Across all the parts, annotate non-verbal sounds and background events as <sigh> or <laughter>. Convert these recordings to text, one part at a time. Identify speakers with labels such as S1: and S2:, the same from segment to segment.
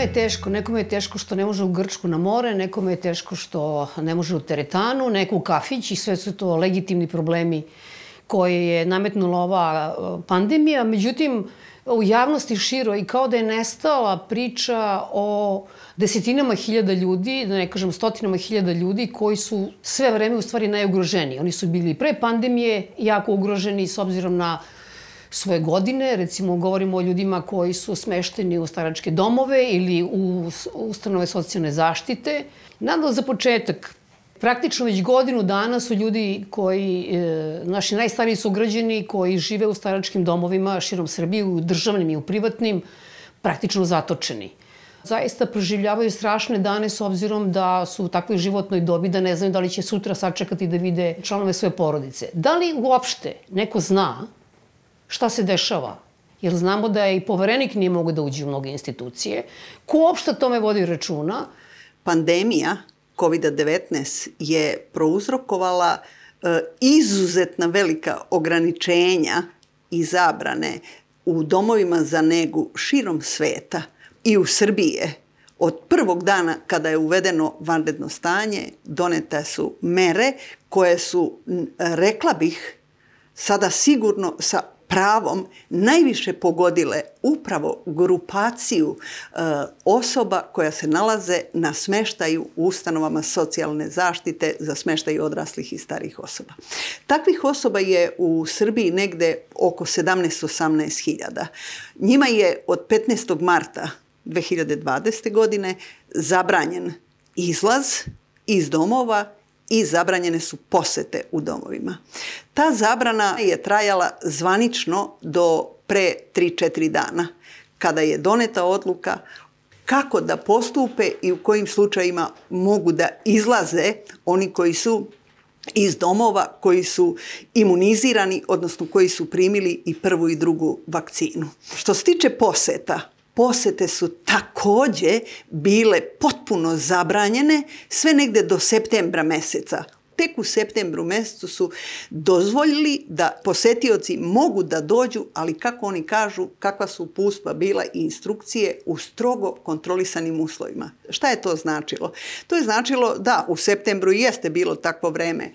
S1: Svima je teško. Nekome je teško što ne može u Grčku na more, nekome je teško što ne može u teretanu, neko u kafić i sve su to legitimni problemi koje je nametnula ova e, pandemija. Međutim, u javnosti širo i kao da je nestala priča o desetinama hiljada ljudi, da ne kažem stotinama hiljada ljudi koji su sve vreme u stvari najugroženiji. Oni su bili pre pandemije jako ugroženi s obzirom na svoje godine, recimo govorimo o ljudima koji su smešteni u staračke domove ili u ustanove socijalne zaštite. Nadal za početak, praktično već godinu dana su ljudi koji, e, naši najstariji su ugrađeni, koji žive u staračkim domovima širom Srbije, u državnim i u privatnim, praktično zatočeni. Zaista proživljavaju strašne dane s obzirom da su u takvoj životnoj dobi da ne znaju da li će sutra sačekati da vide članove svoje porodice. Da li uopšte neko zna šta se dešava. Jer znamo da je i poverenik nije mogo da uđe u mnoge institucije. Ko uopšte tome vodi računa?
S2: Pandemija COVID-19 je prouzrokovala e, izuzetna velika ograničenja i zabrane u domovima za negu širom sveta i u Srbije. Od prvog dana kada je uvedeno vanredno stanje, donete su mere koje su, rekla bih, sada sigurno sa pravom najviše pogodile upravo grupaciju e, osoba koja se nalaze na smeštaju u ustanovama socijalne zaštite za smeštaj odraslih i starih osoba. Takvih osoba je u Srbiji negde oko 17-18 hiljada. Njima je od 15. marta 2020. godine zabranjen izlaz iz domova i zabranjene su posete u domovima. Ta zabrana je trajala zvanično do pre 3-4 dana, kada je doneta odluka kako da postupe i u kojim slučajima mogu da izlaze oni koji su iz domova koji su imunizirani, odnosno koji su primili i prvu i drugu vakcinu. Što se tiče poseta, posete su takođe bile potpuno zabranjene sve negde do septembra meseca. Tek u septembru mesecu su dozvoljili da posetioci mogu da dođu, ali kako oni kažu, kakva su puspa bila i instrukcije u strogo kontrolisanim uslovima. Šta je to značilo? To je značilo da u septembru jeste bilo takvo vreme. E,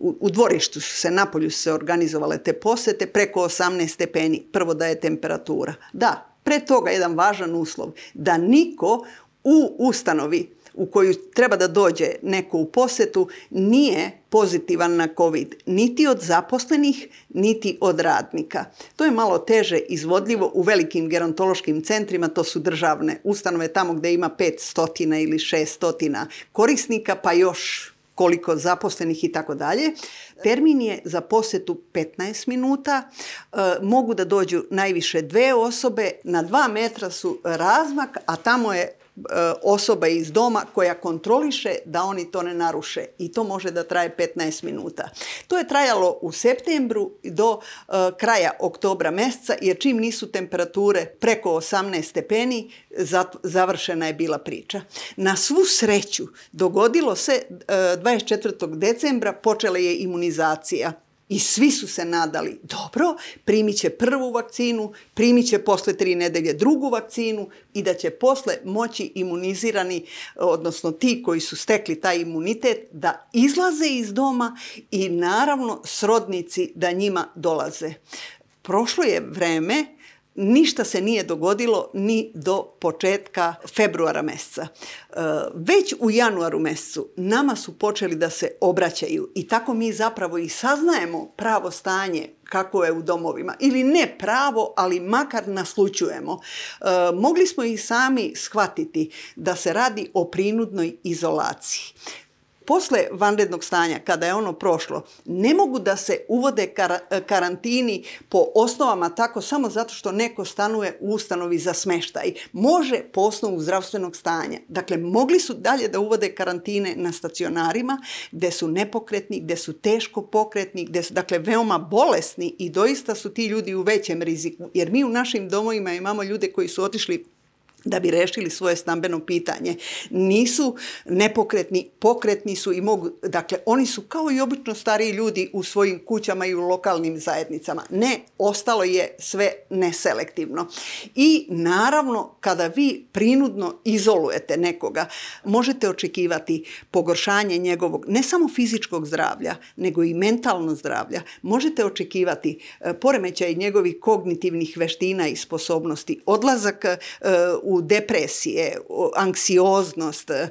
S2: u dvorištu su se, napolju su se organizovale te posete, preko 18 stepeni, prvo da je temperatura. Da, Pre toga jedan važan uslov, da niko u ustanovi u koju treba da dođe neko u posetu nije pozitivan na COVID, niti od zaposlenih, niti od radnika. To je malo teže izvodljivo u velikim gerontološkim centrima, to su državne ustanove tamo gde ima 500 ili 600 korisnika, pa još koliko zaposlenih i tako dalje. Termin je za posetu 15 minuta, e, mogu da dođu najviše dve osobe, na dva metra su razmak, a tamo je osoba iz doma koja kontroliše da oni to ne naruše i to može da traje 15 minuta. To je trajalo u septembru do uh, kraja oktobra meseca jer čim nisu temperature preko 18 stepeni završena je bila priča. Na svu sreću dogodilo se uh, e, 24. decembra počela je imunizacija I svi su se nadali, dobro, primit će prvu vakcinu, primit će posle tri nedelje drugu vakcinu i da će posle moći imunizirani, odnosno ti koji su stekli taj imunitet, da izlaze iz doma i naravno srodnici da njima dolaze. Prošlo je vreme ništa se nije dogodilo ni do početka februara meseca. E, već u januaru mesecu nama su počeli da se obraćaju i tako mi zapravo i saznajemo pravo stanje kako je u domovima. Ili ne pravo, ali makar naslučujemo. E, mogli smo i sami shvatiti da se radi o prinudnoj izolaciji posle vanrednog stanja, kada je ono prošlo, ne mogu da se uvode kar karantini po osnovama tako samo zato što neko stanuje u ustanovi za smeštaj. Može po osnovu zdravstvenog stanja. Dakle, mogli su dalje da uvode karantine na stacionarima gde su nepokretni, gde su teško pokretni, gde su dakle veoma bolesni i doista su ti ljudi u većem riziku. Jer mi u našim domovima imamo ljude koji su otišli da bi rešili svoje stambeno pitanje. Nisu nepokretni, pokretni su i mogu, dakle, oni su kao i obično stariji ljudi u svojim kućama i u lokalnim zajednicama. Ne, ostalo je sve neselektivno. I naravno, kada vi prinudno izolujete nekoga, možete očekivati pogoršanje njegovog, ne samo fizičkog zdravlja, nego i mentalno zdravlja. Možete očekivati e, poremećaj njegovih kognitivnih veština i sposobnosti, odlazak e, u depresije, anksioznost e,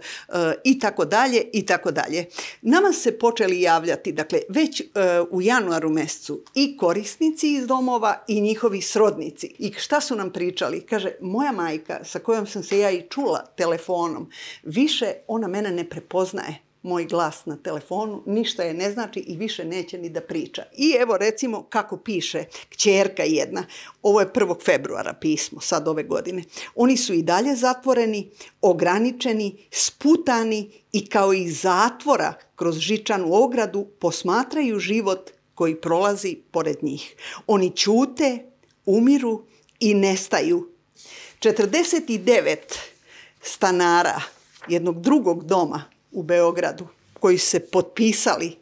S2: i tako dalje i tako dalje. Nama se počeli javljati, dakle, već e, u januaru mesecu i korisnici iz domova i njihovi srodnici. I šta su nam pričali? Kaže, moja majka sa kojom sam se ja i čula telefonom, više ona mene ne prepoznaje moj glas na telefonu, ništa je ne znači i više neće ni da priča. I evo recimo kako piše kćerka jedna, ovo je 1. februara pismo, sad ove godine. Oni su i dalje zatvoreni, ograničeni, sputani i kao iz zatvora kroz žičanu ogradu posmatraju život koji prolazi pored njih. Oni ćute, umiru i nestaju. 49 stanara jednog drugog doma u Beogradu koji se potpisali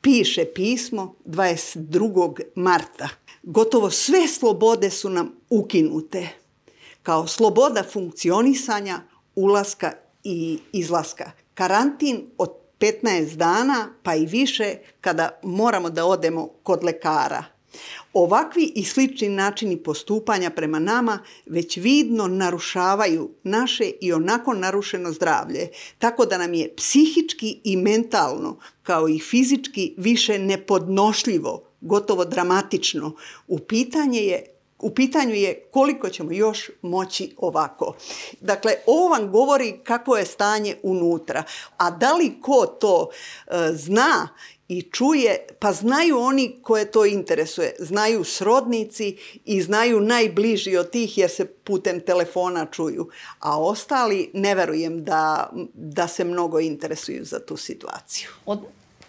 S2: piše pismo 22. marta. Gotovo sve slobode su nam ukinute. Kao sloboda funkcionisanja, ulaska i izlaska. Karantin od 15 dana pa i više kada moramo da odemo kod lekara – Ovakvi i slični načini postupanja prema nama već vidno narušavaju naše i onako narušeno zdravlje, tako da nam je psihički i mentalno, kao i fizički, više nepodnošljivo, gotovo dramatično. U pitanje je U pitanju je koliko ćemo još moći ovako. Dakle, ovo vam govori kako je stanje unutra. A da li ko to e, zna i čuje, pa znaju oni koje to interesuje. Znaju srodnici i znaju najbliži od tih jer se putem telefona čuju. A ostali ne verujem da, da se mnogo interesuju za tu situaciju.
S1: Od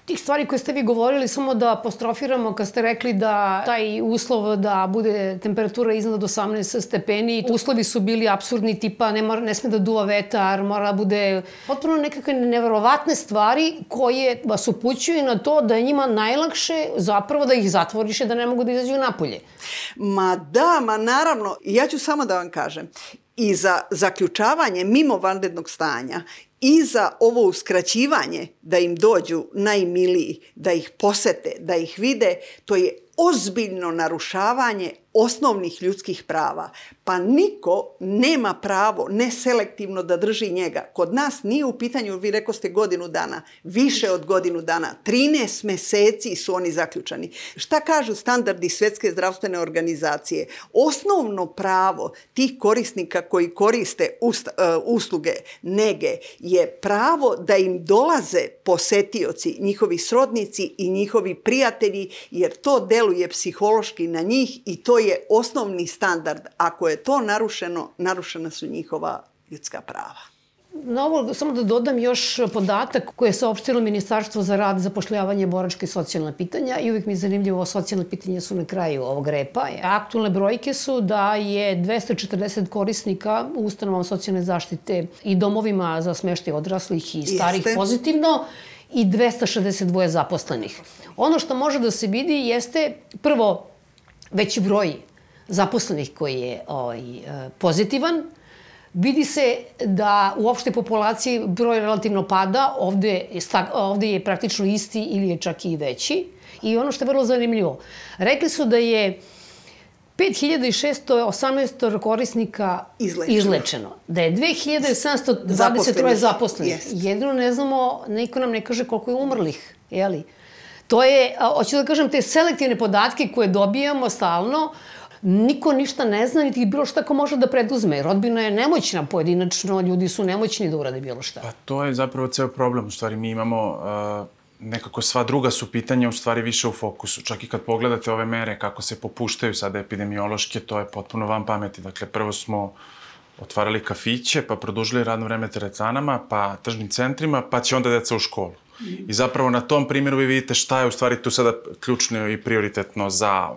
S1: tih stvari koje ste vi govorili, samo da apostrofiramo kad ste rekli da taj uslov da bude temperatura iznad 18 stepeni, uslovi su bili absurdni, tipa ne, mora, ne sme da duva vetar, mora bude potpuno nekakve neverovatne stvari koje vas upućuju na to da je njima najlakše zapravo da ih zatvoriše, da ne mogu da izađu napolje.
S2: Ma da, ma naravno, ja ću samo da vam kažem, i za zaključavanje mimo vanrednog stanja i za ovo uskraćivanje da im dođu najmiliji, da ih posete, da ih vide, to je ozbiljno narušavanje osnovnih ljudskih prava. Pa niko nema pravo neselektivno da drži njega. Kod nas nije u pitanju, vi reko ste godinu dana, više od godinu dana, 13 meseci su oni zaključani. Šta kažu standardi Svetske zdravstvene organizacije? Osnovno pravo tih korisnika koji koriste ust, uh, usluge nege je pravo da im dolaze posetioci, njihovi srodnici i njihovi prijatelji, jer to deluje psihološki na njih i to je osnovni standard. Ako je to narušeno, narušena su njihova ljudska prava.
S1: Na ovo samo da dodam još podatak koje je saopštilo Ministarstvo za rad, zapošljavanje, boračke i socijalna pitanja i uvijek mi je zanimljivo, socijalne pitanja su na kraju ovog repa. Aktualne brojke su da je 240 korisnika u ustanovama socijalne zaštite i domovima za smeštaj odraslih i starih Jeste. pozitivno i 262 zaposlenih. Ono što može da se vidi jeste prvo veći broj zaposlenih koji je ovaj, e, pozitivan, vidi se da u opštoj populaciji broj relativno pada, ovde je, ovde je praktično isti ili je čak i veći. I ono što je vrlo zanimljivo, rekli su da je 5618 korisnika izlečeno. izlečeno. Da je 2723 zaposlenih. Yes. Jedino ne znamo, niko nam ne kaže koliko je umrlih. Jeli? To je, hoću da kažem, te selektivne podatke koje dobijamo stalno, niko ništa ne zna, niti bilo šta ko može da preduzme. Rodbina je nemoćna pojedinačno, ljudi su nemoćni da urade bilo šta.
S3: Pa to je zapravo ceo problem. U stvari mi imamo uh, nekako sva druga su pitanja u stvari više u fokusu. Čak i kad pogledate ove mere kako se popuštaju sada epidemiološke, to je potpuno van pameti. Dakle, prvo smo otvarali kafiće, pa produžili radno vreme teretanama, pa tržnim centrima, pa će onda deca u školu. I zapravo na tom primjeru vi vidite šta je u stvari tu sada ključno i prioritetno za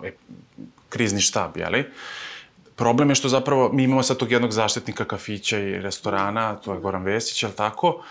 S3: krizni štab, jeli? problem je što zapravo mi imamo sad tog jednog zaštitnika kafića i restorana, to je Goran Vesić, je li tako?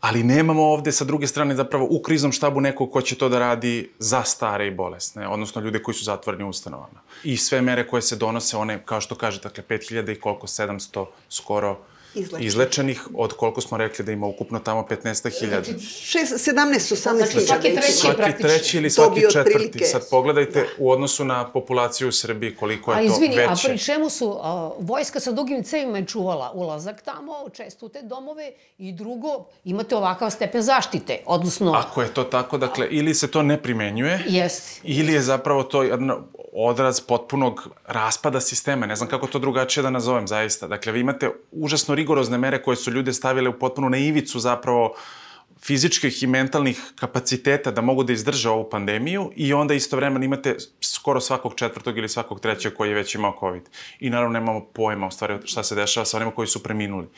S3: Ali nemamo ovde sa druge strane zapravo u kriznom štabu nekog ko će to da radi za stare i bolesne, odnosno ljude koji su zatvoreni u ustanovama. I sve mere koje se donose, one, kao što kaže, dakle, 5000 i koliko, 700 skoro izlečenih. izlečenih, od koliko smo rekli da ima ukupno tamo 15.000. Znači,
S2: 17, 18 znači,
S1: svaki treći
S3: Svaki treći ili svaki četvrti. Sad pogledajte da. u odnosu na populaciju u Srbiji koliko je a, izvini, to veće.
S1: A pri čemu su, a, vojska sa dugim cevima je čuvala ulazak tamo, često u te domove i drugo, imate ovakav stepen zaštite, odnosno...
S3: Ako je to tako, dakle, ili se to ne primenjuje,
S1: Jeste.
S3: ili je zapravo to jedno odraz potpunog raspada sistema. Ne znam kako to drugačije da nazovem, zaista. Dakle, vi imate užasno rigorozne mere koje su ljude stavile u potpuno na ivicu zapravo fizičkih i mentalnih kapaciteta da mogu da izdrže ovu pandemiju i onda istovremeno imate skoro svakog četvrtog ili svakog trećeg koji je već imao COVID. I naravno nemamo pojma u stvari šta se dešava sa onima koji su preminuli.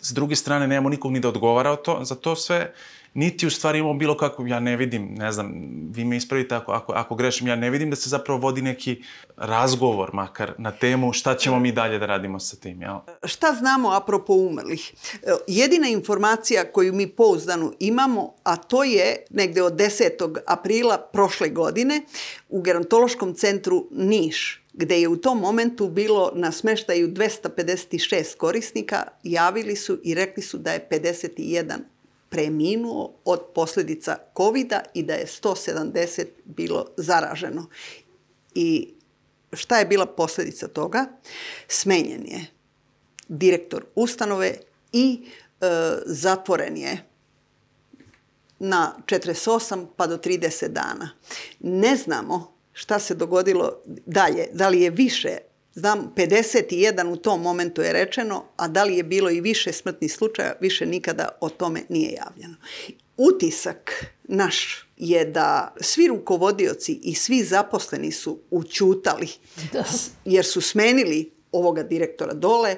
S3: S druge strane, nemamo nikog ni da odgovara o to, za to sve niti u stvari imamo bilo kako, ja ne vidim, ne znam, vi me ispravite ako, ako, ako grešim, ja ne vidim da se zapravo vodi neki razgovor makar na temu šta ćemo mi dalje da radimo sa tim, jel?
S2: Šta znamo apropo umrlih? E, jedina informacija koju mi pouzdanu imamo, a to je negde od 10. aprila prošle godine u gerontološkom centru Niš, gde je u tom momentu bilo na smeštaju 256 korisnika, javili su i rekli su da je 51 preminuo od posledica covid i da je 170 bilo zaraženo. I šta je bila posledica toga? Smenjen je direktor ustanove i e, zatvoren je na 48 pa do 30 dana. Ne znamo šta se dogodilo dalje, da li je više Znam, 51 u tom momentu je rečeno, a da li je bilo i više smrtnih slučaja, više nikada o tome nije javljeno. Utisak naš je da svi rukovodioci i svi zaposleni su učutali, da. jer su smenili ovoga direktora dole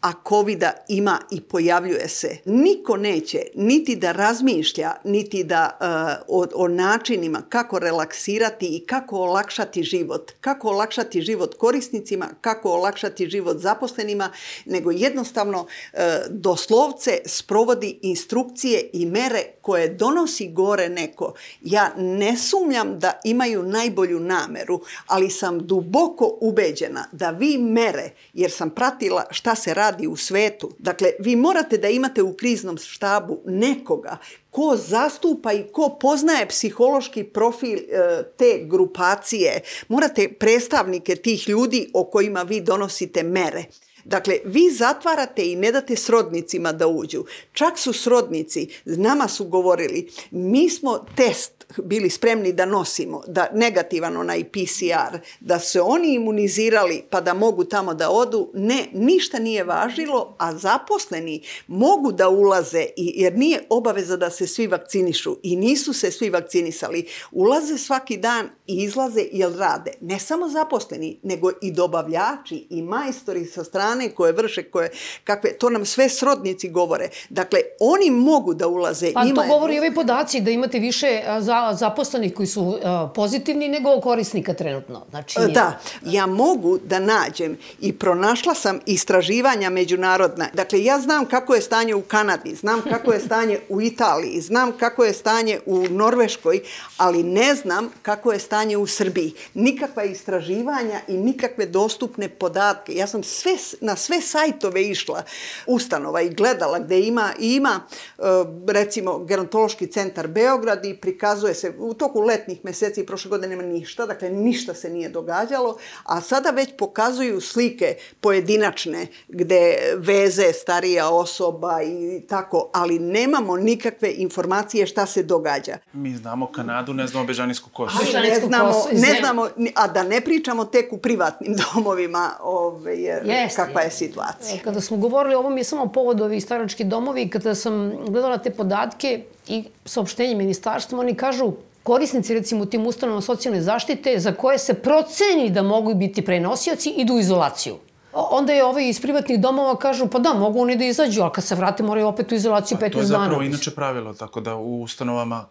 S2: a covid ima i pojavljuje se. Niko neće niti da razmišlja, niti da uh, o, o načinima kako relaksirati i kako olakšati život. Kako olakšati život korisnicima, kako olakšati život zaposlenima, nego jednostavno uh, doslovce sprovodi instrukcije i mere koje donosi gore neko. Ja ne sumnjam da imaju najbolju nameru, ali sam duboko ubeđena da vi mere, jer sam pratila šta se radi radi u svetu. Dakle, vi morate da imate u kriznom štabu nekoga ko zastupa i ko poznaje psihološki profil e, te grupacije. Morate predstavnike tih ljudi o kojima vi donosite mere. Dakle, vi zatvarate i ne date srodnicima da uđu. Čak su srodnici, nama su govorili, mi smo test bili spremni da nosimo, da negativan onaj PCR, da se oni imunizirali pa da mogu tamo da odu, ne, ništa nije važilo, a zaposleni mogu da ulaze, i, jer nije obaveza da se svi vakcinišu i nisu se svi vakcinisali. Ulaze svaki dan i izlaze jer rade. Ne samo zaposleni, nego i dobavljači i majstori sa strane koje vrše, koje, kakve, to nam sve srodnici govore. Dakle, oni mogu da ulaze.
S1: Pa to govori i ovi podaci da imate više za zaposlenih koji su pozitivni nego korisnika trenutno. Znači,
S2: nije... Da, ja mogu da nađem i pronašla sam istraživanja međunarodna. Dakle, ja znam kako je stanje u Kanadi, znam kako je stanje u Italiji, znam kako je stanje u Norveškoj, ali ne znam kako je stanje u Srbiji. Nikakva istraživanja i nikakve dostupne podatke. Ja sam sve, na sve sajtove išla ustanova i gledala gde ima, ima uh, recimo gerontološki centar Beograd i prikazuje se u toku letnih meseci prošle godine nema ništa, dakle ništa se nije događalo, a sada već pokazuju slike pojedinačne gde veze starija osoba i tako, ali nemamo nikakve informacije šta se događa.
S3: Mi znamo Kanadu, ne znamo Bežanijsku kosu.
S2: Ali ne znamo, ne znamo, a da ne pričamo tek u privatnim domovima ove, jer, Jeste, kakva je situacija.
S1: E, kada smo govorili o ovom je samo povod ovi starački domovi, kada sam gledala te podatke i saopštenje ministarstva, oni kažu korisnici recimo u tim ustanovama socijalne zaštite za koje se proceni da mogu biti prenosioci idu u izolaciju. Onda je ovaj iz privatnih domova kažu, pa da, mogu oni da izađu, ali kad se vrate moraju opet u izolaciju 15 dana. To
S3: je zapravo dana. inače pravilo, tako da u ustanovama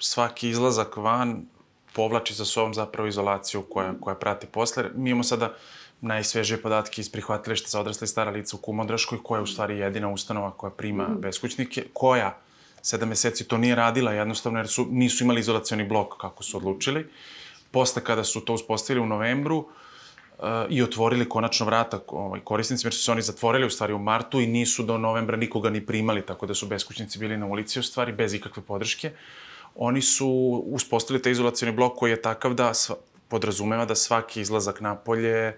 S3: svaki izlazak van povlači za sobom zapravo izolaciju koja, koja prati posle. Mi imamo sada najsvežije podatke iz prihvatilišta za odrasle i stara lica u Kumodraškoj, koja je u stvari jedina ustanova koja prima mm. beskućnike, koja sedam meseci to nije radila jednostavno jer su, nisu imali izolacioni blok kako su odlučili. Posle kada su to uspostavili u novembru uh, i otvorili konačno vrata ovaj, korisnicima, jer su se oni zatvorili u stvari u martu i nisu do novembra nikoga ni primali, tako da su beskućnici bili na ulici u stvari bez ikakve podrške. Oni su uspostavili taj izolacioni blok koji je takav da sva, podrazumeva da svaki izlazak napolje uh,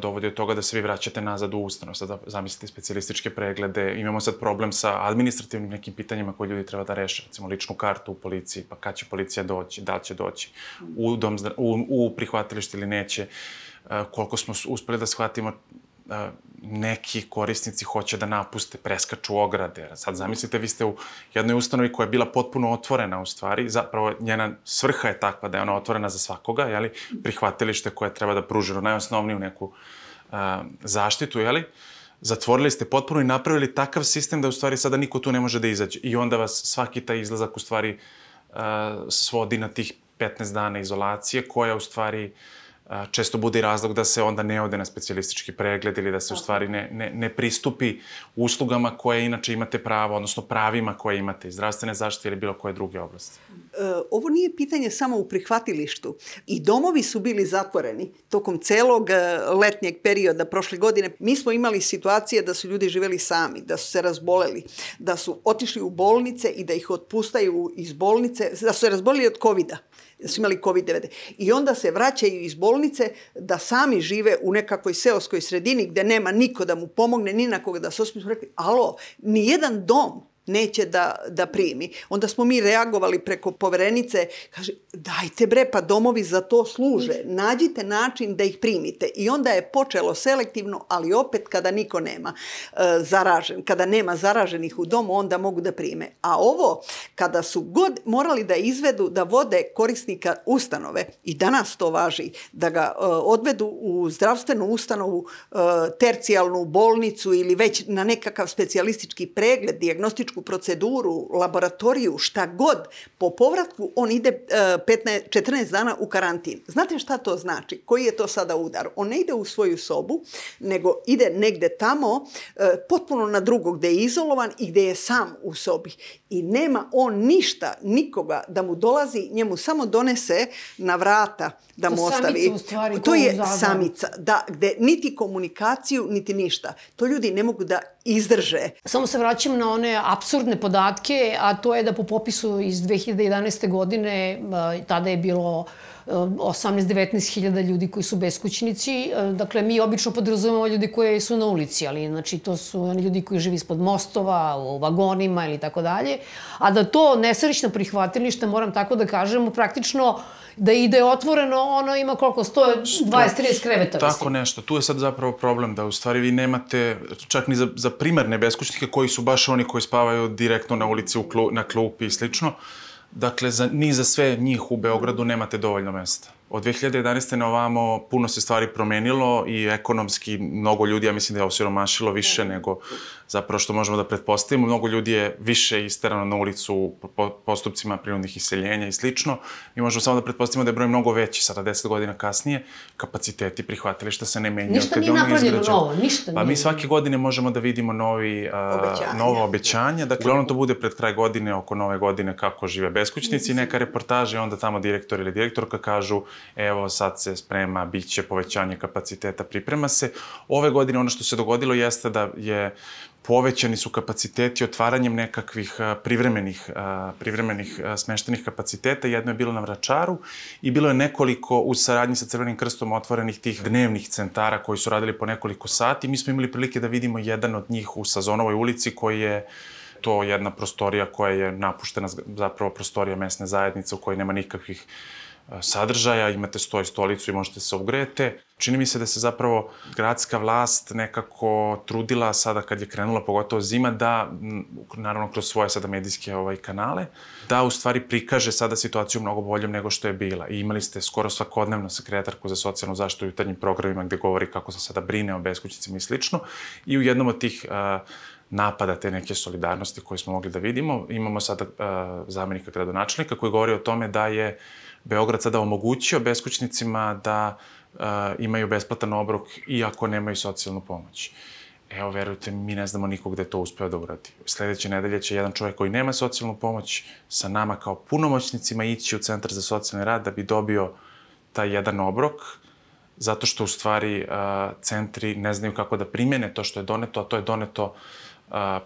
S3: dovodi od toga da se vi vraćate nazad u ustanov. Sada zamislite specijalističke preglede. Imamo sad problem sa administrativnim nekim pitanjima koje ljudi treba da reše. Recimo ličnu kartu u policiji, pa kad će policija doći, da li će doći u, dom, u, u prihvatilište ili neće. Koliko smo uspeli da shvatimo neki korisnici hoće da napuste, preskaču ograde. Sad zamislite, vi ste u jednoj ustanovi koja je bila potpuno otvorena u stvari, zapravo njena svrha je takva da je ona otvorena za svakoga, jeli, prihvatilište koje treba da pruži najosnovniju neku a, zaštitu, jeli, zatvorili ste potpuno i napravili takav sistem da u stvari sada niko tu ne može da izađe. I onda vas svaki taj izlazak u stvari a, svodi na tih 15 dana izolacije koja u stvari često bude i razlog da se onda ne ode na specijalistički pregled ili da se u stvari ne, ne, ne pristupi uslugama koje inače imate pravo, odnosno pravima koje imate iz zdravstvene zaštite ili bilo koje druge oblasti.
S2: E, ovo nije pitanje samo u prihvatilištu. I domovi su bili zatvoreni tokom celog e, letnjeg perioda prošle godine. Mi smo imali situacije da su ljudi živeli sami, da su se razboleli, da su otišli u bolnice i da ih otpustaju iz bolnice, da su se razbolili od covid -a su imali COVID-19. I onda se vraćaju iz bolnice da sami žive u nekakvoj seoskoj sredini gde nema niko da mu pomogne, ni na koga da se osmi. Rekli, alo, nijedan dom neće da, da primi. Onda smo mi reagovali preko poverenice, kaže, dajte bre, pa domovi za to služe, nađite način da ih primite. I onda je počelo selektivno, ali opet kada niko nema e, zaražen, kada nema zaraženih u domu, onda mogu da prime. A ovo, kada su god morali da izvedu, da vode korisnika ustanove, i danas to važi, da ga e, odvedu u zdravstvenu ustanovu, e, tercijalnu bolnicu ili već na nekakav specijalistički pregled, diagnostičku medicinsku proceduru, laboratoriju, šta god, po povratku on ide 15, 14 dana u karantin. Znate šta to znači? Koji je to sada udar? On ne ide u svoju sobu, nego ide negde tamo, e, potpuno na drugog, gde je izolovan i gde je sam u sobi. I nema on ništa, nikoga da mu dolazi, njemu samo donese na vrata da mu ostavi.
S1: U stvari,
S2: to je samica, da, gde niti komunikaciju, niti ništa. To ljudi ne mogu da izdrže.
S1: Samo se vraćam na one absurdne podatke, a to je da po popisu iz 2011. godine, tada je bilo 18-19 hiljada ljudi koji su beskućnici. Dakle, mi obično podrazumemo ljudi koji su na ulici, ali znači to su oni ljudi koji žive ispod mostova, u vagonima ili tako dalje. A da to nesrećno prihvatilište, moram tako da kažemo, praktično da ide otvoreno, ono ima koliko, 120-30 kreveta.
S3: Tako mislim. nešto. Tu je sad zapravo problem da u stvari vi nemate, čak ni za, za primarne beskućnike koji su baš oni koji spavaju direktno na ulici, u klu, na klupi i slično. Dakle, za, ni za sve njih u Beogradu nemate dovoljno mesta. Od 2011. na ovamo puno se stvari promenilo i ekonomski mnogo ljudi, ja mislim da je osiromašilo više nego zapravo što možemo da pretpostavimo. Mnogo ljudi je više isterano na ulicu u postupcima prinudnih iseljenja i slično. Mi možemo samo da pretpostavimo da je broj mnogo veći, sada 10 godina kasnije, kapaciteti prihvatilišta se ne menjaju.
S1: Ništa nije napravljeno novo, ništa
S3: Pa mi svake godine možemo da vidimo novi, uh, novo obećanje. Dakle, uglavnom to bude pred kraj godine, oko nove godine, kako žive beskućnici, neka reportaže, onda tamo direktor ili direktorka kažu evo sad se sprema, bit će povećanje kapaciteta, priprema se. Ove godine ono što se dogodilo jeste da je povećani su kapaciteti otvaranjem nekakvih privremenih, privremenih smeštenih kapaciteta. Jedno je bilo na Vračaru i bilo je nekoliko u saradnji sa Crvenim krstom otvorenih tih dnevnih centara koji su radili po nekoliko sati. Mi smo imali prilike da vidimo jedan od njih u Sazonovoj ulici koji je to jedna prostorija koja je napuštena, zapravo prostorija mesne zajednice u kojoj nema nikakvih sadržaja, imate stoj stolicu i možete se ugrete. Čini mi se da se zapravo gradska vlast nekako trudila sada kad je krenula, pogotovo zima, da, naravno kroz svoje sada medijske ovaj, kanale, da u stvari prikaže sada situaciju mnogo boljom nego što je bila. I imali ste skoro svakodnevno sekretarku za socijalnu zaštitu u jutarnjim programima gde govori kako se sada brine o beskućnicima i slično. I u jednom od tih uh, napada te neke solidarnosti koje smo mogli da vidimo, imamo sada uh, zamenika gradonačelnika koji govori o tome da je uh, Beograd sada omogućio beskućnicima da imaju besplatan obrok i ako nemaju socijalnu pomoć. Evo, verujte, mi ne znamo nikog da je to uspeo da uradi. Sledeće nedelje će jedan čovjek koji nema socijalnu pomoć sa nama kao punomoćnicima ići u Centar za socijalni rad da bi dobio taj jedan obrok, zato što u stvari uh, centri ne znaju kako da primene to što je doneto, a to je doneto uh,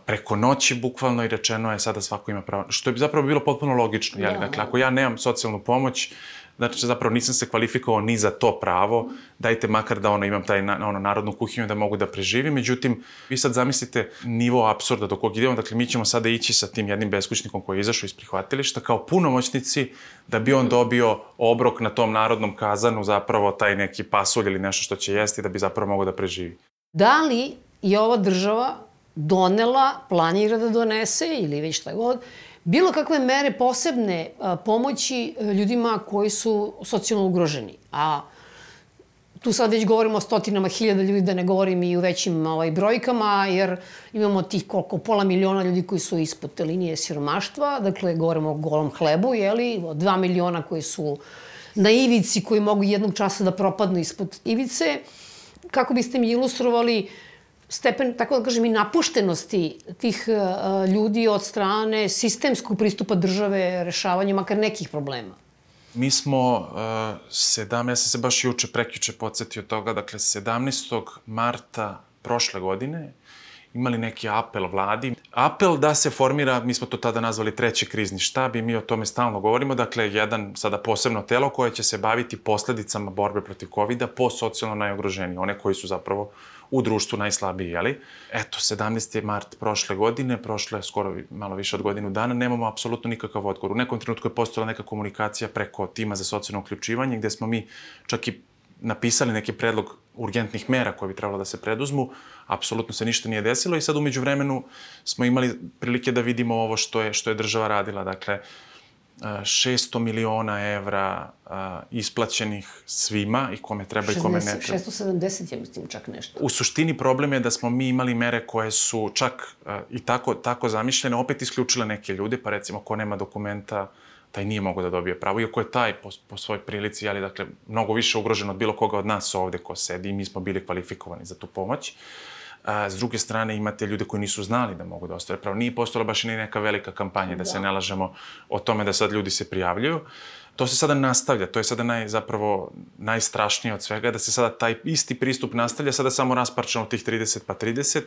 S3: preko noći bukvalno i rečeno je sada svako ima pravo, što je zapravo bilo potpuno logično. Jeli? Da, dakle, da. ako ja nemam socijalnu pomoć, znači zapravo nisam se kvalifikovao ni za to pravo, dajte makar da ono imam taj na, ono, narodnu kuhinju da mogu da preživim, međutim, vi sad zamislite nivo absurda do kog idemo, dakle mi ćemo sada ići sa tim jednim beskućnikom koji je izašao iz prihvatilišta kao punomoćnici da bi on dobio obrok na tom narodnom kazanu, zapravo taj neki pasulj ili nešto što će jesti da bi zapravo mogao da preživi.
S1: Da li je ova država donela, planira da donese ili već šta god, bilo kakve mere posebne pomoći e, ljudima koji su socijalno ugroženi. A tu sad već govorimo o stotinama hiljada ljudi, da ne govorim i u većim ovaj, brojkama, jer imamo tih koliko, pola miliona ljudi koji su ispod te linije siromaštva, dakle, govorimo o golom hlebu, jeli, o dva miliona koji su na ivici, koji mogu jednog časa da propadnu ispod ivice. Kako biste mi ilustrovali uh, stepen, tako da kažem, i napuštenosti tih uh, ljudi od strane sistemskog pristupa države rešavanju makar nekih problema?
S3: Mi smo, uh, 17, ja sam se baš juče, prekjuče podsjetio toga, dakle, 17. marta prošle godine imali neki apel vladi. Apel da se formira, mi smo to tada nazvali treći krizni štab i mi o tome stalno govorimo, dakle, jedan sada posebno telo koje će se baviti posledicama borbe protiv COVID-a po socijalno najogroženiji, one koji su zapravo u društvu najslabiji, jeli? Eto, 17. mart prošle godine, prošle je skoro malo više od godinu dana, nemamo apsolutno nikakav odgovor. U nekom trenutku je postojala neka komunikacija preko tima za socijalno uključivanje, gde smo mi čak i napisali neki predlog urgentnih mera koje bi trebalo da se preduzmu, apsolutno se ništa nije desilo i sad umeđu vremenu smo imali prilike da vidimo ovo što je, što je država radila. Dakle, 600 miliona evra isplaćenih svima i kome treba 60, i kome ne treba.
S1: 670, ja mislim, čak nešto.
S3: U suštini problem je da smo mi imali mere koje su čak i tako, tako zamišljene, opet isključile neke ljude, pa recimo ko nema dokumenta, taj nije mogao da dobije pravo, iako je taj po, po svojoj prilici, ali dakle, mnogo više ugrožen od bilo koga od nas ovde ko sedi i mi smo bili kvalifikovani za tu pomoć. Uh, A, s druge strane imate ljude koji nisu znali da mogu da ostave pravo. Nije postala baš ni neka velika kampanja, da, da se ne lažemo o tome da sad ljudi se prijavljuju. To se sada nastavlja, to je sada naj, zapravo najstrašnije od svega, da se sada taj isti pristup nastavlja, sada samo rasparčano tih 30 pa 30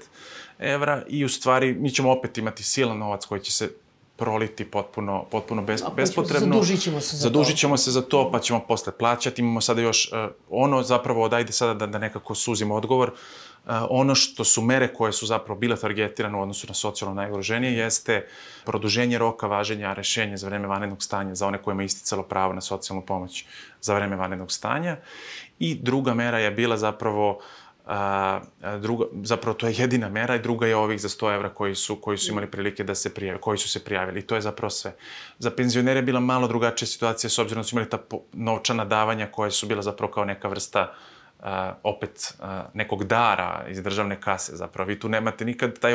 S3: evra i u stvari mi ćemo opet imati silan novac koji će se proliti potpuno, potpuno bez, A, bespotrebno.
S1: Zadužit ćemo se za
S3: zadužit ćemo to. se za to, pa ćemo posle plaćati. Imamo sada još uh, ono zapravo, dajde sada da, da nekako suzimo odgovor, uh, ono što su mere koje su zapravo bile targetirane u odnosu na socijalno najugroženije jeste produženje roka važenja rešenja za vreme vanrednog stanja za one kojima je isticalo pravo na socijalnu pomoć za vreme vanrednog stanja. I druga mera je bila zapravo a, druga, zapravo to je jedina mera i druga je ovih za 100 evra koji su, koji su imali prilike da se prijave, koji su se prijavili. I to je zapravo sve. Za penzionere je bila malo drugačija situacija s obzirom da su imali ta novčana davanja koje su bila zapravo kao neka vrsta uh, opet nekog dara iz državne kase zapravo. Vi tu nemate nikad taj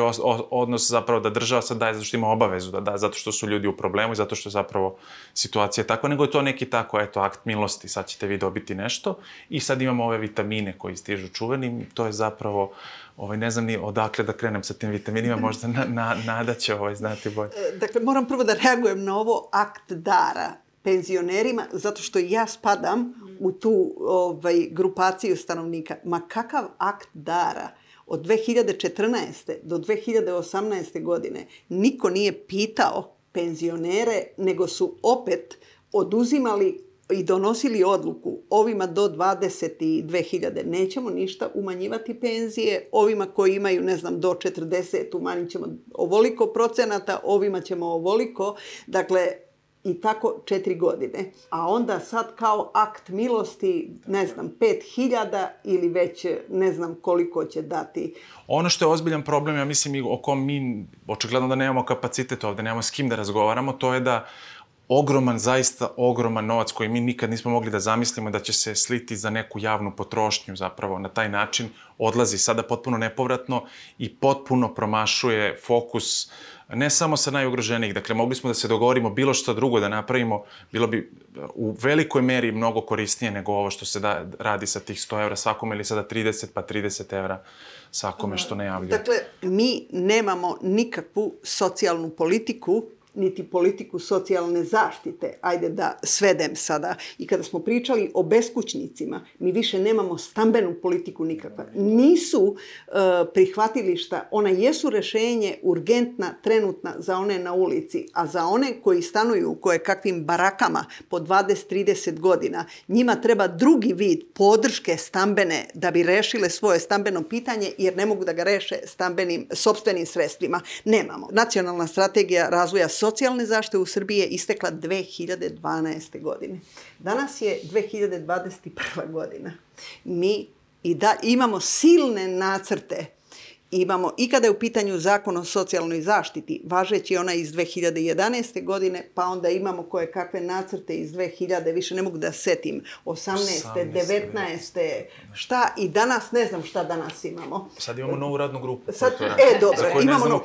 S3: odnos zapravo da država sad daje zato što ima obavezu da da, zato što su ljudi u problemu i zato što je zapravo situacija takva, nego je to neki tako, eto, akt milosti, sad ćete vi dobiti nešto i sad imamo ove vitamine koji stižu čuveni, to je zapravo ovaj, ne znam ni odakle da krenem sa tim vitaminima, <laughs> možda na, na, nada će ovaj, znati bolje.
S2: Dakle, moram prvo da reagujem na ovo akt dara penzionerima, zato što ja spadam u tu ovaj, grupaciju stanovnika. Ma kakav akt dara od 2014. do 2018. godine niko nije pitao penzionere, nego su opet oduzimali i donosili odluku ovima do 22.000 nećemo ništa umanjivati penzije, ovima koji imaju, ne znam, do 40 umanjit ćemo ovoliko procenata, ovima ćemo ovoliko. Dakle, i tako četiri godine. A onda sad kao akt milosti, ne znam, pet hiljada ili već ne znam koliko će dati.
S3: Ono što je ozbiljan problem, ja mislim, o kom mi očigledno da nemamo kapacitet ovde, nemamo s kim da razgovaramo, to je da ogroman, zaista ogroman novac koji mi nikad nismo mogli da zamislimo da će se sliti za neku javnu potrošnju zapravo na taj način, odlazi sada potpuno nepovratno i potpuno promašuje fokus ne samo sa najugroženijih, dakle mogli smo da se dogovorimo bilo što drugo da napravimo, bilo bi u velikoj meri mnogo korisnije nego ovo što se da, radi sa tih 100 evra svakome ili sada 30 pa 30 evra svakome što najavljaju.
S2: Dakle, mi nemamo nikakvu socijalnu politiku niti politiku socijalne zaštite. Ajde da svedem sada. I kada smo pričali o beskućnicima, mi više nemamo stambenu politiku nikakva. Nisu uh, prihvatilišta, ona jesu rešenje urgentna, trenutna za one na ulici, a za one koji stanuju u koje kakvim barakama po 20-30 godina, njima treba drugi vid podrške stambene da bi rešile svoje stambeno pitanje, jer ne mogu da ga reše stambenim, sobstvenim sredstvima. Nemamo. Nacionalna strategija razvoja socijalne zaštite u Srbiji je istekla 2012. godine. Danas je 2021. godina. Mi i da imamo silne nacrte imamo i kada je u pitanju zakon o socijalnoj zaštiti, važeći ona iz 2011. godine, pa onda imamo koje kakve nacrte iz 2000, više ne mogu da setim, 18. 18. 19. šta i danas, ne znam šta danas imamo.
S3: Sad imamo novu radnu grupu.
S2: Sad, e, dobro, imamo novu.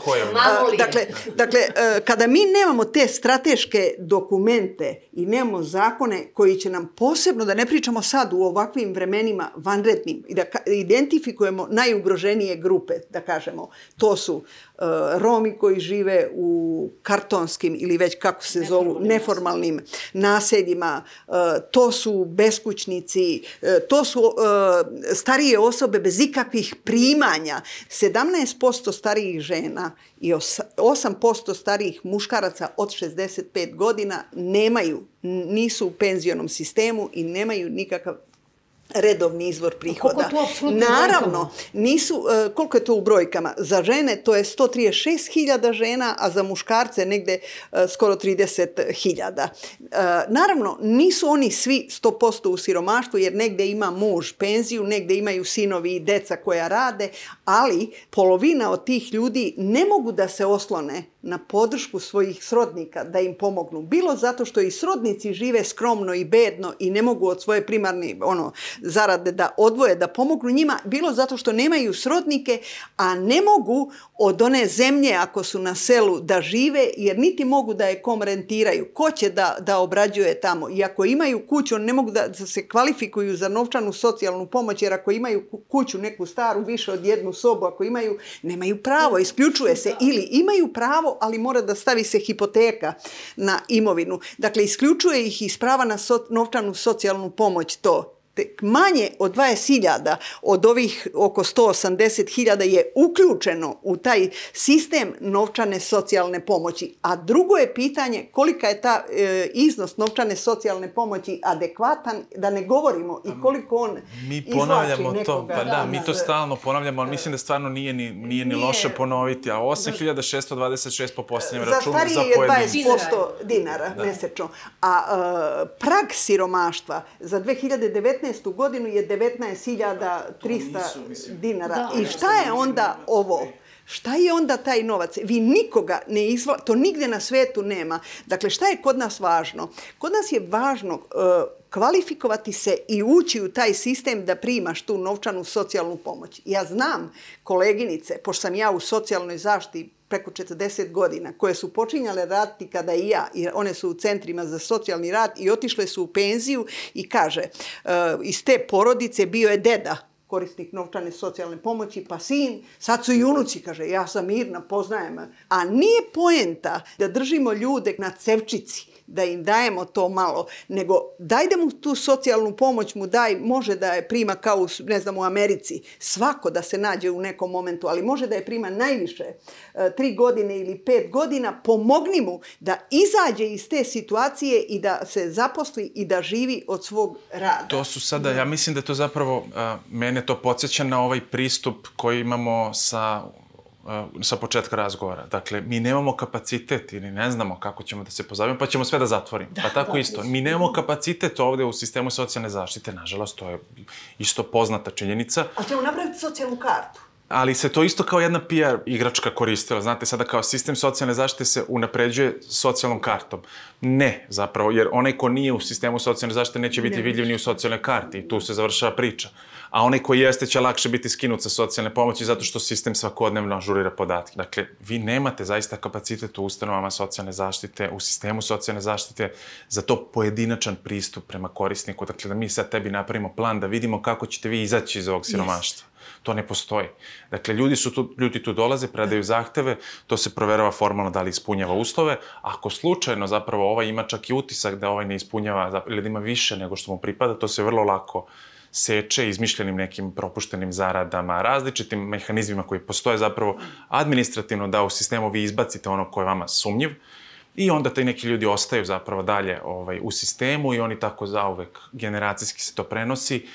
S2: Dakle, dakle, e, kada mi nemamo te strateške dokumente i nemamo zakone koji će nam posebno, da ne pričamo sad u ovakvim vremenima vanrednim, i da identifikujemo najugroženije grupe, da kažemo, to su uh, Romi koji žive u kartonskim ili već kako se zovu neformalnim naseljima, uh, to su beskućnici, uh, to su starije osobe bez ikakvih primanja. 17% starijih žena i 8% starijih muškaraca od 65 godina nemaju, nisu u penzionom sistemu i nemaju nikakav redovni izvor prihoda. Naravno, nisu, uh, koliko je to u brojkama? Za žene to je 136.000 žena, a za muškarce negde uh, skoro 30.000. Uh, naravno, nisu oni svi 100% u siromaštvu, jer negde ima muž penziju, negde imaju sinovi i deca koja rade, ali polovina od tih ljudi ne mogu da se oslone na podršku svojih srodnika da im pomognu. Bilo zato što i srodnici žive skromno i bedno i ne mogu od svoje primarne ono, zarade da odvoje, da pomognu njima, bilo zato što nemaju srodnike, a ne mogu od one zemlje ako su na selu da žive, jer niti mogu da je kom rentiraju. Ko će da, da obrađuje tamo? I ako imaju kuću, ne mogu da, da se kvalifikuju za novčanu socijalnu pomoć, jer ako imaju kuću neku staru, više od jednu sobu, ako imaju, nemaju pravo, isključuje se. Ili imaju pravo, ali mora da stavi se hipoteka na imovinu. Dakle, isključuje ih iz prava na so, novčanu socijalnu pomoć to tek manje od 20.000 od ovih oko 180.000 je uključeno u taj sistem novčane socijalne pomoći. A drugo je pitanje kolika je ta e, iznos novčane socijalne pomoći adekvatan, da ne govorimo i koliko on
S3: Mi ponavljamo to, pa da, da, mi to stalno ponavljamo, ali mislim da stvarno nije ni, nije ni nije. loše ponoviti, a 8.626 po posljednjem računu za
S2: pojedinci. Za je 20% dinara da. mesečno. A e, prag siromaštva za 2019 2015. godinu je 19.300 dinara. Da, I šta je onda ovo? Šta je onda taj novac? Vi nikoga ne izva... To nigde na svetu nema. Dakle, šta je kod nas važno? Kod nas je važno uh, kvalifikovati se i ući u taj sistem da primaš tu novčanu socijalnu pomoć. Ja znam koleginice, pošto sam ja u socijalnoj zaštiti preko 40 godina, koje su počinjale raditi kada i ja, jer one su u centrima za socijalni rad i otišle su u penziju i kaže, uh, iz te porodice bio je deda, korisnik novčane socijalne pomoći, pa sin, sad su i unuci, kaže, ja sam mirna, poznajem. A nije poenta da držimo ljude na cevčici, da im dajemo to malo, nego dajde mu tu socijalnu pomoć, mu daj, može da je prima kao u, ne znam, u Americi, svako da se nađe u nekom momentu, ali može da je prima najviše, e, tri godine ili pet godina, pomogni mu da izađe iz te situacije i da se zaposli i da živi od svog rada.
S3: To su sada, ja mislim da to zapravo, mene to podsjeća na ovaj pristup koji imamo sa sa početka razgovora. Dakle, mi nemamo kapacitet ili ne znamo kako ćemo da se pozavimo, pa ćemo sve da zatvorimo. Da, pa tako da, isto. Mi nemamo kapacitet ovde u sistemu socijalne zaštite, nažalost, to je isto poznata činjenica.
S2: A ćemo napraviti socijalnu kartu.
S3: Ali se to isto kao jedna PR igračka koristila. Znate, sada kao sistem socijalne zaštite se unapređuje socijalnom kartom. Ne, zapravo, jer onaj ko nije u sistemu socijalne zaštite neće biti ne. vidljiv ni u socijalnoj karti i tu se završava priča. A onaj koji jeste će lakše biti skinut sa socijalne pomoći zato što sistem svakodnevno ažurira podatke. Dakle, vi nemate zaista kapacitet u ustanovama socijalne zaštite, u sistemu socijalne zaštite za to pojedinačan pristup prema korisniku. Dakle, da mi sad tebi napravimo plan da vidimo kako ćete vi izaći iz ovog siromaštva. Yes To ne postoji. Dakle, ljudi, su tu, ljudi tu dolaze, predaju zahteve, to se proverava formalno da li ispunjava uslove. Ako slučajno zapravo ovaj ima čak i utisak da ovaj ne ispunjava ili da ima više nego što mu pripada, to se vrlo lako seče izmišljenim nekim propuštenim zaradama, različitim mehanizmima koji postoje zapravo administrativno da u sistemu vi izbacite ono ko je vama sumnjiv i onda taj neki ljudi ostaju zapravo dalje ovaj, u sistemu i oni tako zauvek generacijski se to prenosi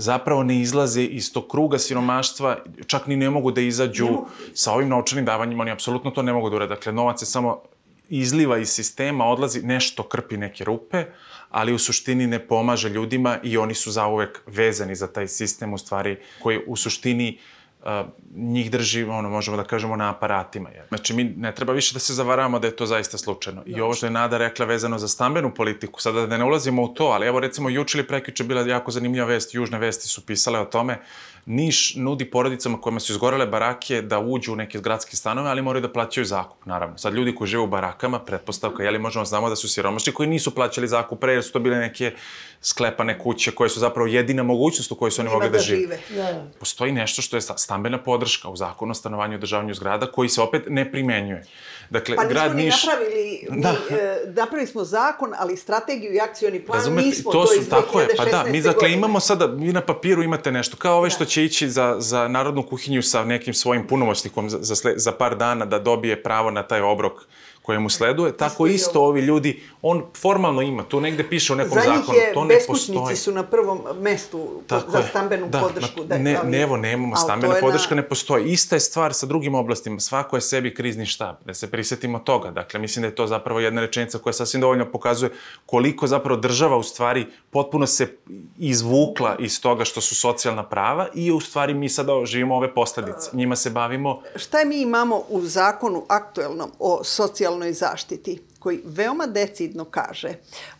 S3: zapravo ne izlaze iz tog kruga siromaštva, čak ni ne mogu da izađu sa ovim novčanim davanjima, oni apsolutno to ne mogu da urade. Dakle, novac se samo izliva iz sistema, odlazi, nešto krpi neke rupe, ali u suštini ne pomaže ljudima i oni su zauvek vezani za taj sistem, u stvari, koji u suštini uh, uh, njih drži, ono, možemo da kažemo, na aparatima. Jer. Znači, mi ne treba više da se zavaravamo da je to zaista slučajno. I ovo što je Nada rekla vezano za stambenu politiku, sada da ne ulazimo u to, ali evo recimo juče ili prekjuče bila jako zanimljiva vest, južne vesti su pisale o tome, Niš nudi porodicama kojima su izgorele barake da uđu u neke gradske stanove, ali moraju da plaćaju zakup, naravno. Sad ljudi koji žive u barakama, pretpostavka, jeli možemo znamo da su siromašni koji nisu plaćali zakup pre, jer su to bile neke sklepane kuće koje su zapravo jedina mogućnost u kojoj su oni mogli da, da žive. Da. Postoji nešto što je stambena podrška u zakonu o stanovanju i održavanju zgrada koji se opet ne primenjuje.
S2: Dakle, pa grad Niš... Pa napravili, <laughs> da. mi, e, napravili smo zakon, ali strategiju i akcioni plan Razumete, nismo, to, to su, tako je, pa da,
S3: mi dakle godine. imamo sada, vi na papiru imate nešto, kao ove da. što će ići za, za narodnu kuhinju sa nekim svojim punomoćnikom za, za, za par dana da dobije pravo na taj obrok koje mu sleduje, tako isto ovi ljudi, on formalno ima, to negde piše u nekom zakonu, to ne postoji. Za
S2: su na prvom mestu tako za stambenu da, podršku.
S3: Da, ne, ne, evo, nemamo, stambena podrška na... ne postoji. Ista je stvar sa drugim oblastima, svako je sebi krizni štab, da se prisetimo toga. Dakle, mislim da je to zapravo jedna rečenica koja sasvim dovoljno pokazuje koliko zapravo država u stvari potpuno se izvukla iz toga što su socijalna prava i u stvari mi sada živimo ove posledice. Njima se bavimo...
S2: Šta mi imamo u zakonu aktuelnom o socijalnom socijalnoj zaštiti koji veoma decidno kaže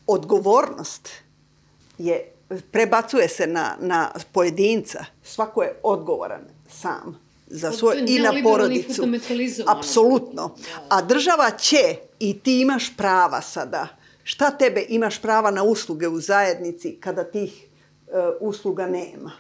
S2: odgovornost je prebacuje se na, na pojedinca. Svako je odgovoran sam za svoj i na porodicu. Apsolutno. A država će i ti imaš prava sada. Šta tebe imaš prava na usluge u zajednici kada tih uh, usluga nema?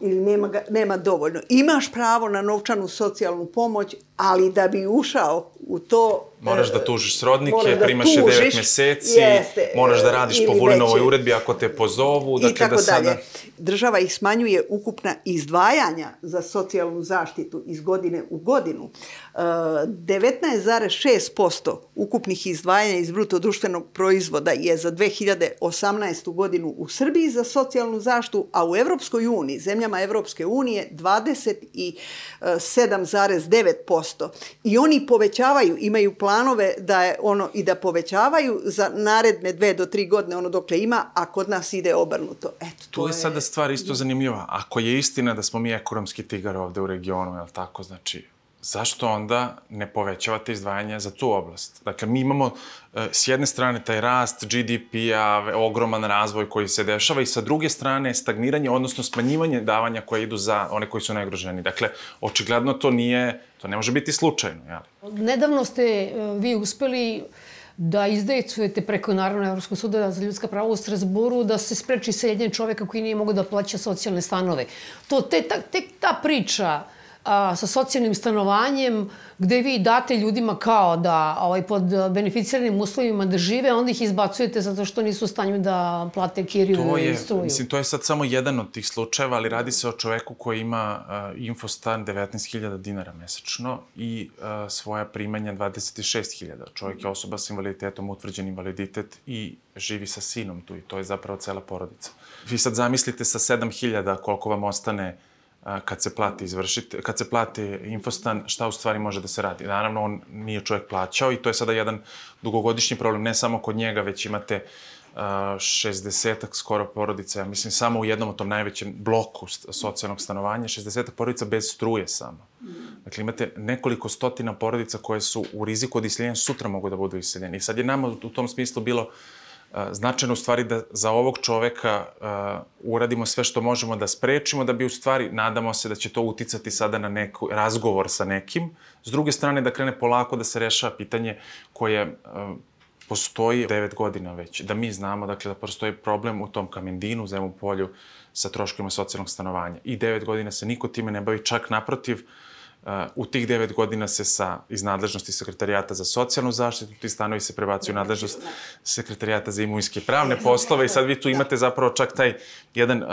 S2: ili nema, ga, nema dovoljno. Imaš pravo na novčanu socijalnu pomoć, ali da bi ušao u to...
S3: Moraš da tužiš srodnike, da primaš je 9 meseci, jeste, moraš da radiš po Vulinovoj uredbi ako te pozovu.
S2: Dakle, I tako da sada... dalje. Država ih smanjuje ukupna izdvajanja za socijalnu zaštitu iz godine u godinu. 19,6% ukupnih izdvajanja iz bruto društvenog proizvoda je za 2018. godinu u Srbiji za socijalnu zaštitu, a u Evropskoj uniji, zemljama Evropske unije, 27,9%. I oni povećavaju, imaju planove da je ono i da povećavaju za naredne dve do tri godine ono dokle ima, a kod nas ide obrnuto. Eto,
S3: to tu je, je sada stvar isto zanimljiva. Ako je istina da smo mi ekonomski tigar ovde u regionu, je li tako, znači zašto onda ne povećavate izdvajanja za tu oblast? Dakle, mi imamo e, s jedne strane taj rast GDP-a, ogroman razvoj koji se dešava i sa druge strane stagniranje, odnosno smanjivanje davanja koje idu za one koji su najugroženi. Dakle, očigledno to nije, to ne može biti slučajno. Jel?
S1: Nedavno ste e, vi uspeli da izdejcujete preko Narodno Evropskog suda za ljudska prava u Strasburu da se spreči seljenje čoveka koji nije mogo da plaća socijalne stanove. To, te, ta, te, ta priča a, sa socijalnim stanovanjem gde vi date ljudima kao da ovaj, pod beneficiranim uslovima da žive, onda ih izbacujete zato što nisu u stanju da plate kiriju to je, i struju.
S3: Mislim, to je sad samo jedan od tih slučajeva, ali radi se o čoveku koji ima uh, infostan 19.000 dinara mesečno i uh, svoja primanja 26.000. Čovek je osoba sa invaliditetom, utvrđen invaliditet i živi sa sinom tu i to je zapravo cela porodica. Vi sad zamislite sa 7.000 koliko vam ostane kad se plati izvršite, kad se plati infostan, šta u stvari može da se radi. Naravno, on nije čovjek plaćao i to je sada jedan dugogodišnji problem, ne samo kod njega, već imate 60 skoro porodica, ja mislim samo u jednom od tom najvećem bloku socijalnog stanovanja, 60 porodica bez struje samo. Dakle, imate nekoliko stotina porodica koje su u riziku od iseljenja, sutra mogu da budu iseljeni. I sad je nama u tom smislu bilo značajno u stvari da za ovog čoveka uradimo sve što možemo da sprečimo, da bi u stvari, nadamo se da će to uticati sada na neku razgovor sa nekim. S druge strane, da krene polako da se rešava pitanje koje postoji 9 godina već. Da mi znamo, dakle, da postoji problem u tom Kamendinu, u Zemu polju, sa troškovima socijalnog stanovanja. I 9 godina se niko time ne bavi, čak naprotiv, uh, u tih devet godina se sa, iz nadležnosti sekretarijata za socijalnu zaštitu, ti stanovi se prebacuju u nadležnost sekretarijata za imunjske pravne poslove i sad vi tu imate zapravo čak taj jedan, uh,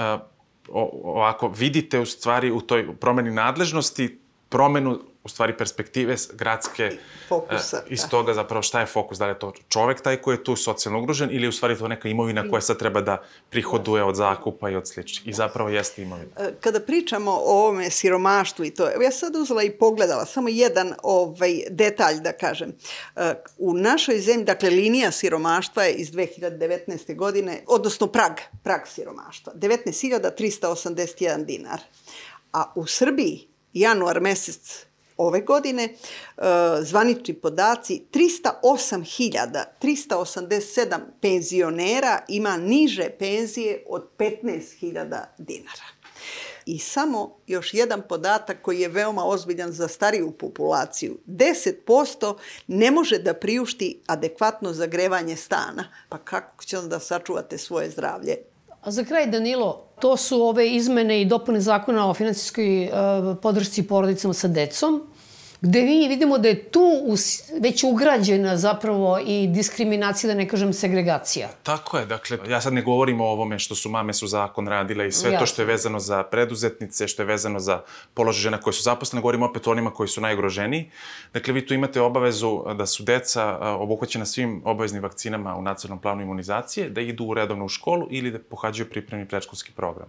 S3: ovako, vidite u stvari u toj promeni nadležnosti promenu u stvari perspektive gradske
S2: fokusa.
S3: iz da. toga zapravo šta je fokus, da li je to čovek taj koji je tu socijalno ugrožen ili je u stvari to neka imovina koja sad treba da prihoduje od zakupa i od sličnih. I zapravo jeste imovina.
S2: E, kada pričamo o ovome siromaštvu i to, ja sad uzela i pogledala samo jedan ovaj detalj da kažem. E, u našoj zemlji, dakle linija siromaštva je iz 2019. godine, odnosno prag, prag siromaštva, 19.381 dinar. A u Srbiji januar mesec ove godine e, zvanični podaci 308.387 penzionera ima niže penzije od 15.000 dinara. I samo još jedan podatak koji je veoma ozbiljan za stariju populaciju. 10% ne može da priušti adekvatno zagrevanje stana. Pa kako će onda sačuvate svoje zdravlje?
S1: A za kraj, Danilo, to su ove izmene i dopune zakona o financijskoj uh, podršci porodicama sa decom gde mi vidimo da je tu već ugrađena zapravo i diskriminacija, da ne kažem segregacija.
S3: Tako je, dakle, ja sad ne govorim o ovome što su mame su zakon radile i sve Jasne. to što je vezano za preduzetnice, što je vezano za položaj žena koje su zaposlene, govorim opet o onima koji su najugroženiji. Dakle, vi tu imate obavezu da su deca obuhvaćena svim obaveznim vakcinama u nacionalnom planu imunizacije, da idu redovno u školu ili da pohađaju pripremni predškolski program,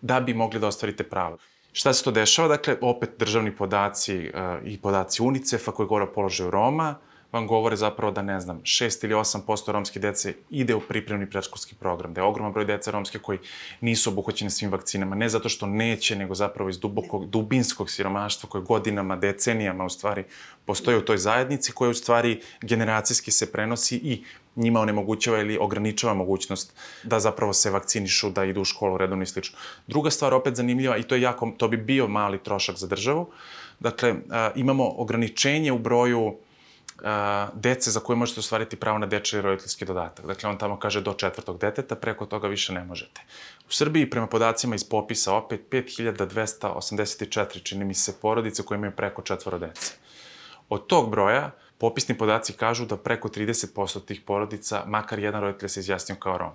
S3: da bi mogli da ostvarite pravo. Šta se to dešava? Dakle, opet državni podaci uh, i podaci UNICEF-a koji govore o položaju Roma, vam govore zapravo da, ne znam, 6 ili 8% romske dece ide u pripremni predškolski program, da je ogroman broj dece romske koji nisu obuhvaćene svim vakcinama, ne zato što neće, nego zapravo iz dubokog, dubinskog siromaštva koje godinama, decenijama u stvari postoji u toj zajednici, koja u stvari generacijski se prenosi i njima onemogućava ili ograničava mogućnost da zapravo se vakcinišu, da idu u školu redovno i slično. Druga stvar, opet zanimljiva, i to je jako, to bi bio mali trošak za državu, dakle, imamo ograničenje u broju dece za koje možete ostvariti pravo na dečji roditeljski dodatak. Dakle, on tamo kaže do četvrtog deteta, preko toga više ne možete. U Srbiji, prema podacima iz popisa, opet 5284, čini mi se, porodice koje imaju preko četvoro dece. Od tog broja, popisni podaci kažu da preko 30% tih porodica, makar jedan roditelj se izjasnio kao Rom.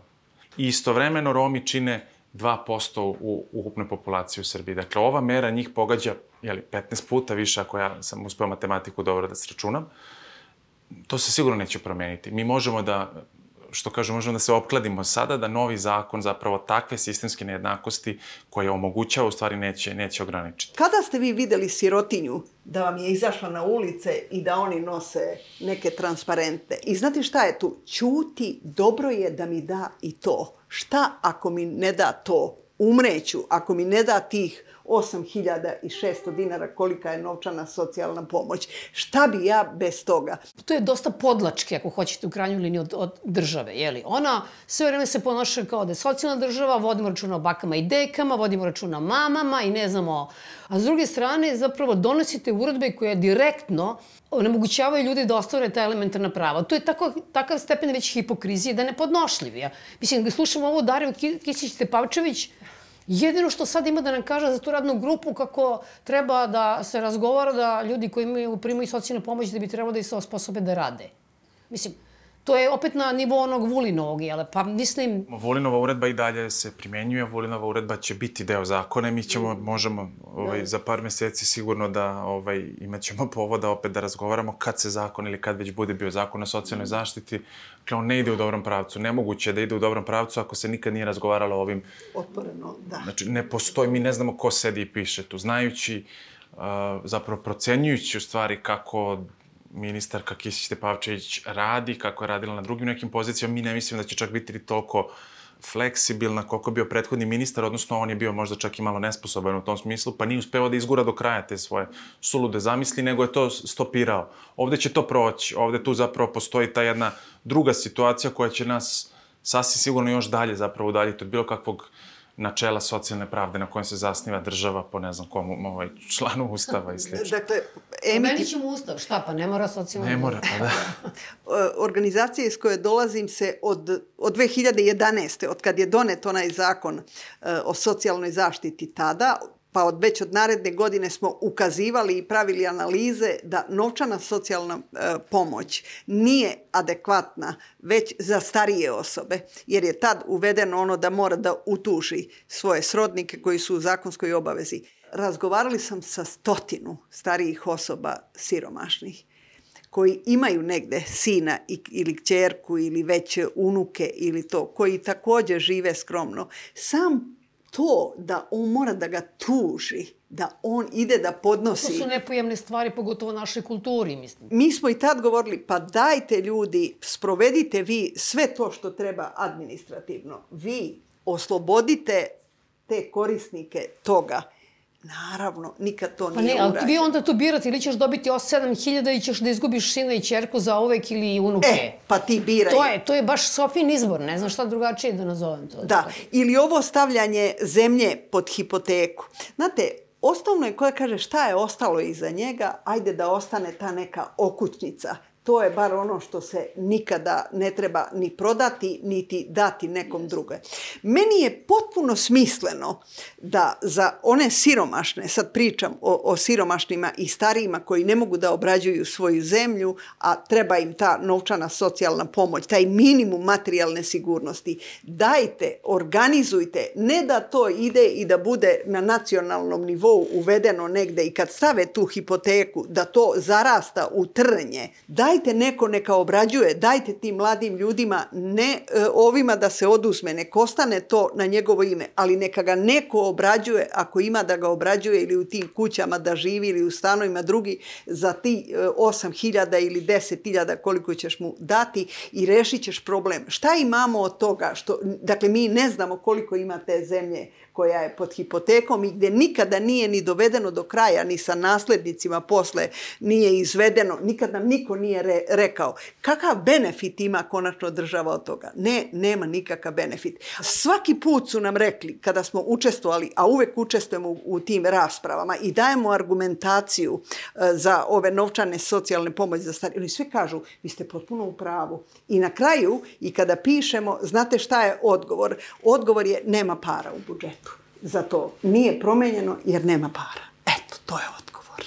S3: I istovremeno Romi čine 2% u ukupnoj populaciji u Srbiji. Dakle, ova mera njih pogađa jeli, 15 puta više ako ja sam uspeo matematiku dobro da sračunam. To se sigurno neće promeniti. Mi možemo da što kažu, možemo da se opkladimo sada da novi zakon zapravo takve sistemske nejednakosti koje omogućava u stvari neće, neće ograničiti.
S2: Kada ste vi videli sirotinju da vam je izašla na ulice i da oni nose neke transparente? I znate šta je tu? Ćuti, dobro je da mi da i to. Šta ako mi ne da to? Umreću ako mi ne da tih 8600 dinara kolika je novčana socijalna pomoć. Šta bi ja bez toga?
S1: To je dosta podlačke, ako hoćete, u krajnju liniju od, od države, jeli? Ona sve vreme se ponaša kao da je socijalna država, vodimo računa o bakama i dekama, vodimo računa o mamama i ne znamo... A s druge strane, zapravo donosite uredbe koje direktno onemogućavaju ljudi da ostvare ta elementarna prava. To je tako, takav stepen već hipokrizije da je nepodnošljiv. Ja. Mislim, slušamo ovo Dariju Kisić-Tepavčević, Jedino što sad ima da nam kaže za tu radnu grupu kako treba da se razgovara da ljudi koji imaju, primaju socijalnu pomoć da bi trebalo da se osposobe da rade. Mislim, To je opet na nivou onog Vulinovog, jel? Pa mislim...
S3: Vulinova uredba i dalje se primenjuje, Vulinova uredba će biti deo zakona i mi ćemo, možemo ovaj, da. za par meseci sigurno da ovaj, imaćemo povoda opet da razgovaramo kad se zakon ili kad već bude bio zakon o socijalnoj zaštiti, dakle on ne ide u dobrom pravcu. Nemoguće je da ide u dobrom pravcu ako se nikad nije razgovaralo o ovim...
S2: Otvoreno, da.
S3: Znači, ne postoji, mi ne znamo ko sedi i piše tu, znajući, uh, zapravo procenjujući u stvari kako ministarka Kisić Tepavčević radi, kako je radila na drugim nekim pozicijama, mi ne mislim da će čak biti toliko fleksibilna koliko bio prethodni ministar, odnosno on je bio možda čak i malo nesposoban u tom smislu, pa nije uspeo da izgura do kraja te svoje sulude zamisli, nego je to stopirao. Ovde će to proći, ovde tu zapravo postoji ta jedna druga situacija koja će nas sasvim sigurno još dalje zapravo udaljiti od bilo kakvog uh, načela socijalne pravde na kojem se zasniva država po ne znam komu, ovaj, članu ustava i sl.
S1: Dakle, emiti... ćemo ustav, šta pa, ne mora socijalna
S3: Ne mora, pa da. <laughs>
S2: Organizacija iz koje dolazim se od, od 2011. od kad je donet onaj zakon uh, o socijalnoj zaštiti tada, pa od već od naredne godine smo ukazivali i pravili analize da novčana socijalna e, pomoć nije adekvatna već za starije osobe, jer je tad uvedeno ono da mora da utuži svoje srodnike koji su u zakonskoj obavezi. Razgovarali sam sa stotinu starijih osoba siromašnih koji imaju negde sina ili kćerku ili već unuke ili to, koji takođe žive skromno. Sam to da on mora da ga tuži, da on ide da podnosi...
S1: To su nepojemne stvari, pogotovo našoj kulturi, mislim.
S2: Mi smo i tad govorili, pa dajte ljudi, sprovedite vi sve to što treba administrativno. Vi oslobodite te korisnike toga Naravno, nikad to
S1: pa
S2: nije
S1: ne, ali vi onda to birate, ili ćeš dobiti 7000 i ćeš da izgubiš sina i čerku za uvek ili unuke.
S2: E, pa ti biraj.
S1: To je, to je baš Sofin izbor, ne znam šta drugačije da nazovem to.
S2: Da, ili ovo stavljanje zemlje pod hipoteku. Znate, osnovno je koja kaže šta je ostalo iza njega, ajde da ostane ta neka okućnica, to je bar ono što se nikada ne treba ni prodati, niti dati nekom druge. Meni je potpuno smisleno da za one siromašne, sad pričam o, o siromašnima i starijima koji ne mogu da obrađuju svoju zemlju, a treba im ta novčana socijalna pomoć, taj minimum materijalne sigurnosti, dajte, organizujte, ne da to ide i da bude na nacionalnom nivou uvedeno negde i kad stave tu hipoteku, da to zarasta u trnje, dajte dajte neko neka obrađuje, dajte tim mladim ljudima, ne e, ovima da se oduzme, nek ostane to na njegovo ime, ali neka ga neko obrađuje, ako ima da ga obrađuje ili u tim kućama da živi ili u stanovima drugi, za ti 8000 e, ili 10.000 koliko ćeš mu dati i rešit ćeš problem. Šta imamo od toga? Što, dakle, mi ne znamo koliko ima te zemlje koja je pod hipotekom i gde nikada nije ni dovedeno do kraja, ni sa naslednicima posle nije izvedeno, nikad nam niko nije re, rekao kakav benefit ima konačno država od toga. Ne, nema nikakav benefit. Svaki put su nam rekli, kada smo učestvovali, a uvek učestvujemo u, u tim raspravama i dajemo argumentaciju e, za ove novčane socijalne pomoći za stari, oni sve kažu, vi ste potpuno u pravu. I na kraju, i kada pišemo, znate šta je odgovor? Odgovor je nema para u budžetu za to nije promenjeno jer nema para. Eto, to je odgovor.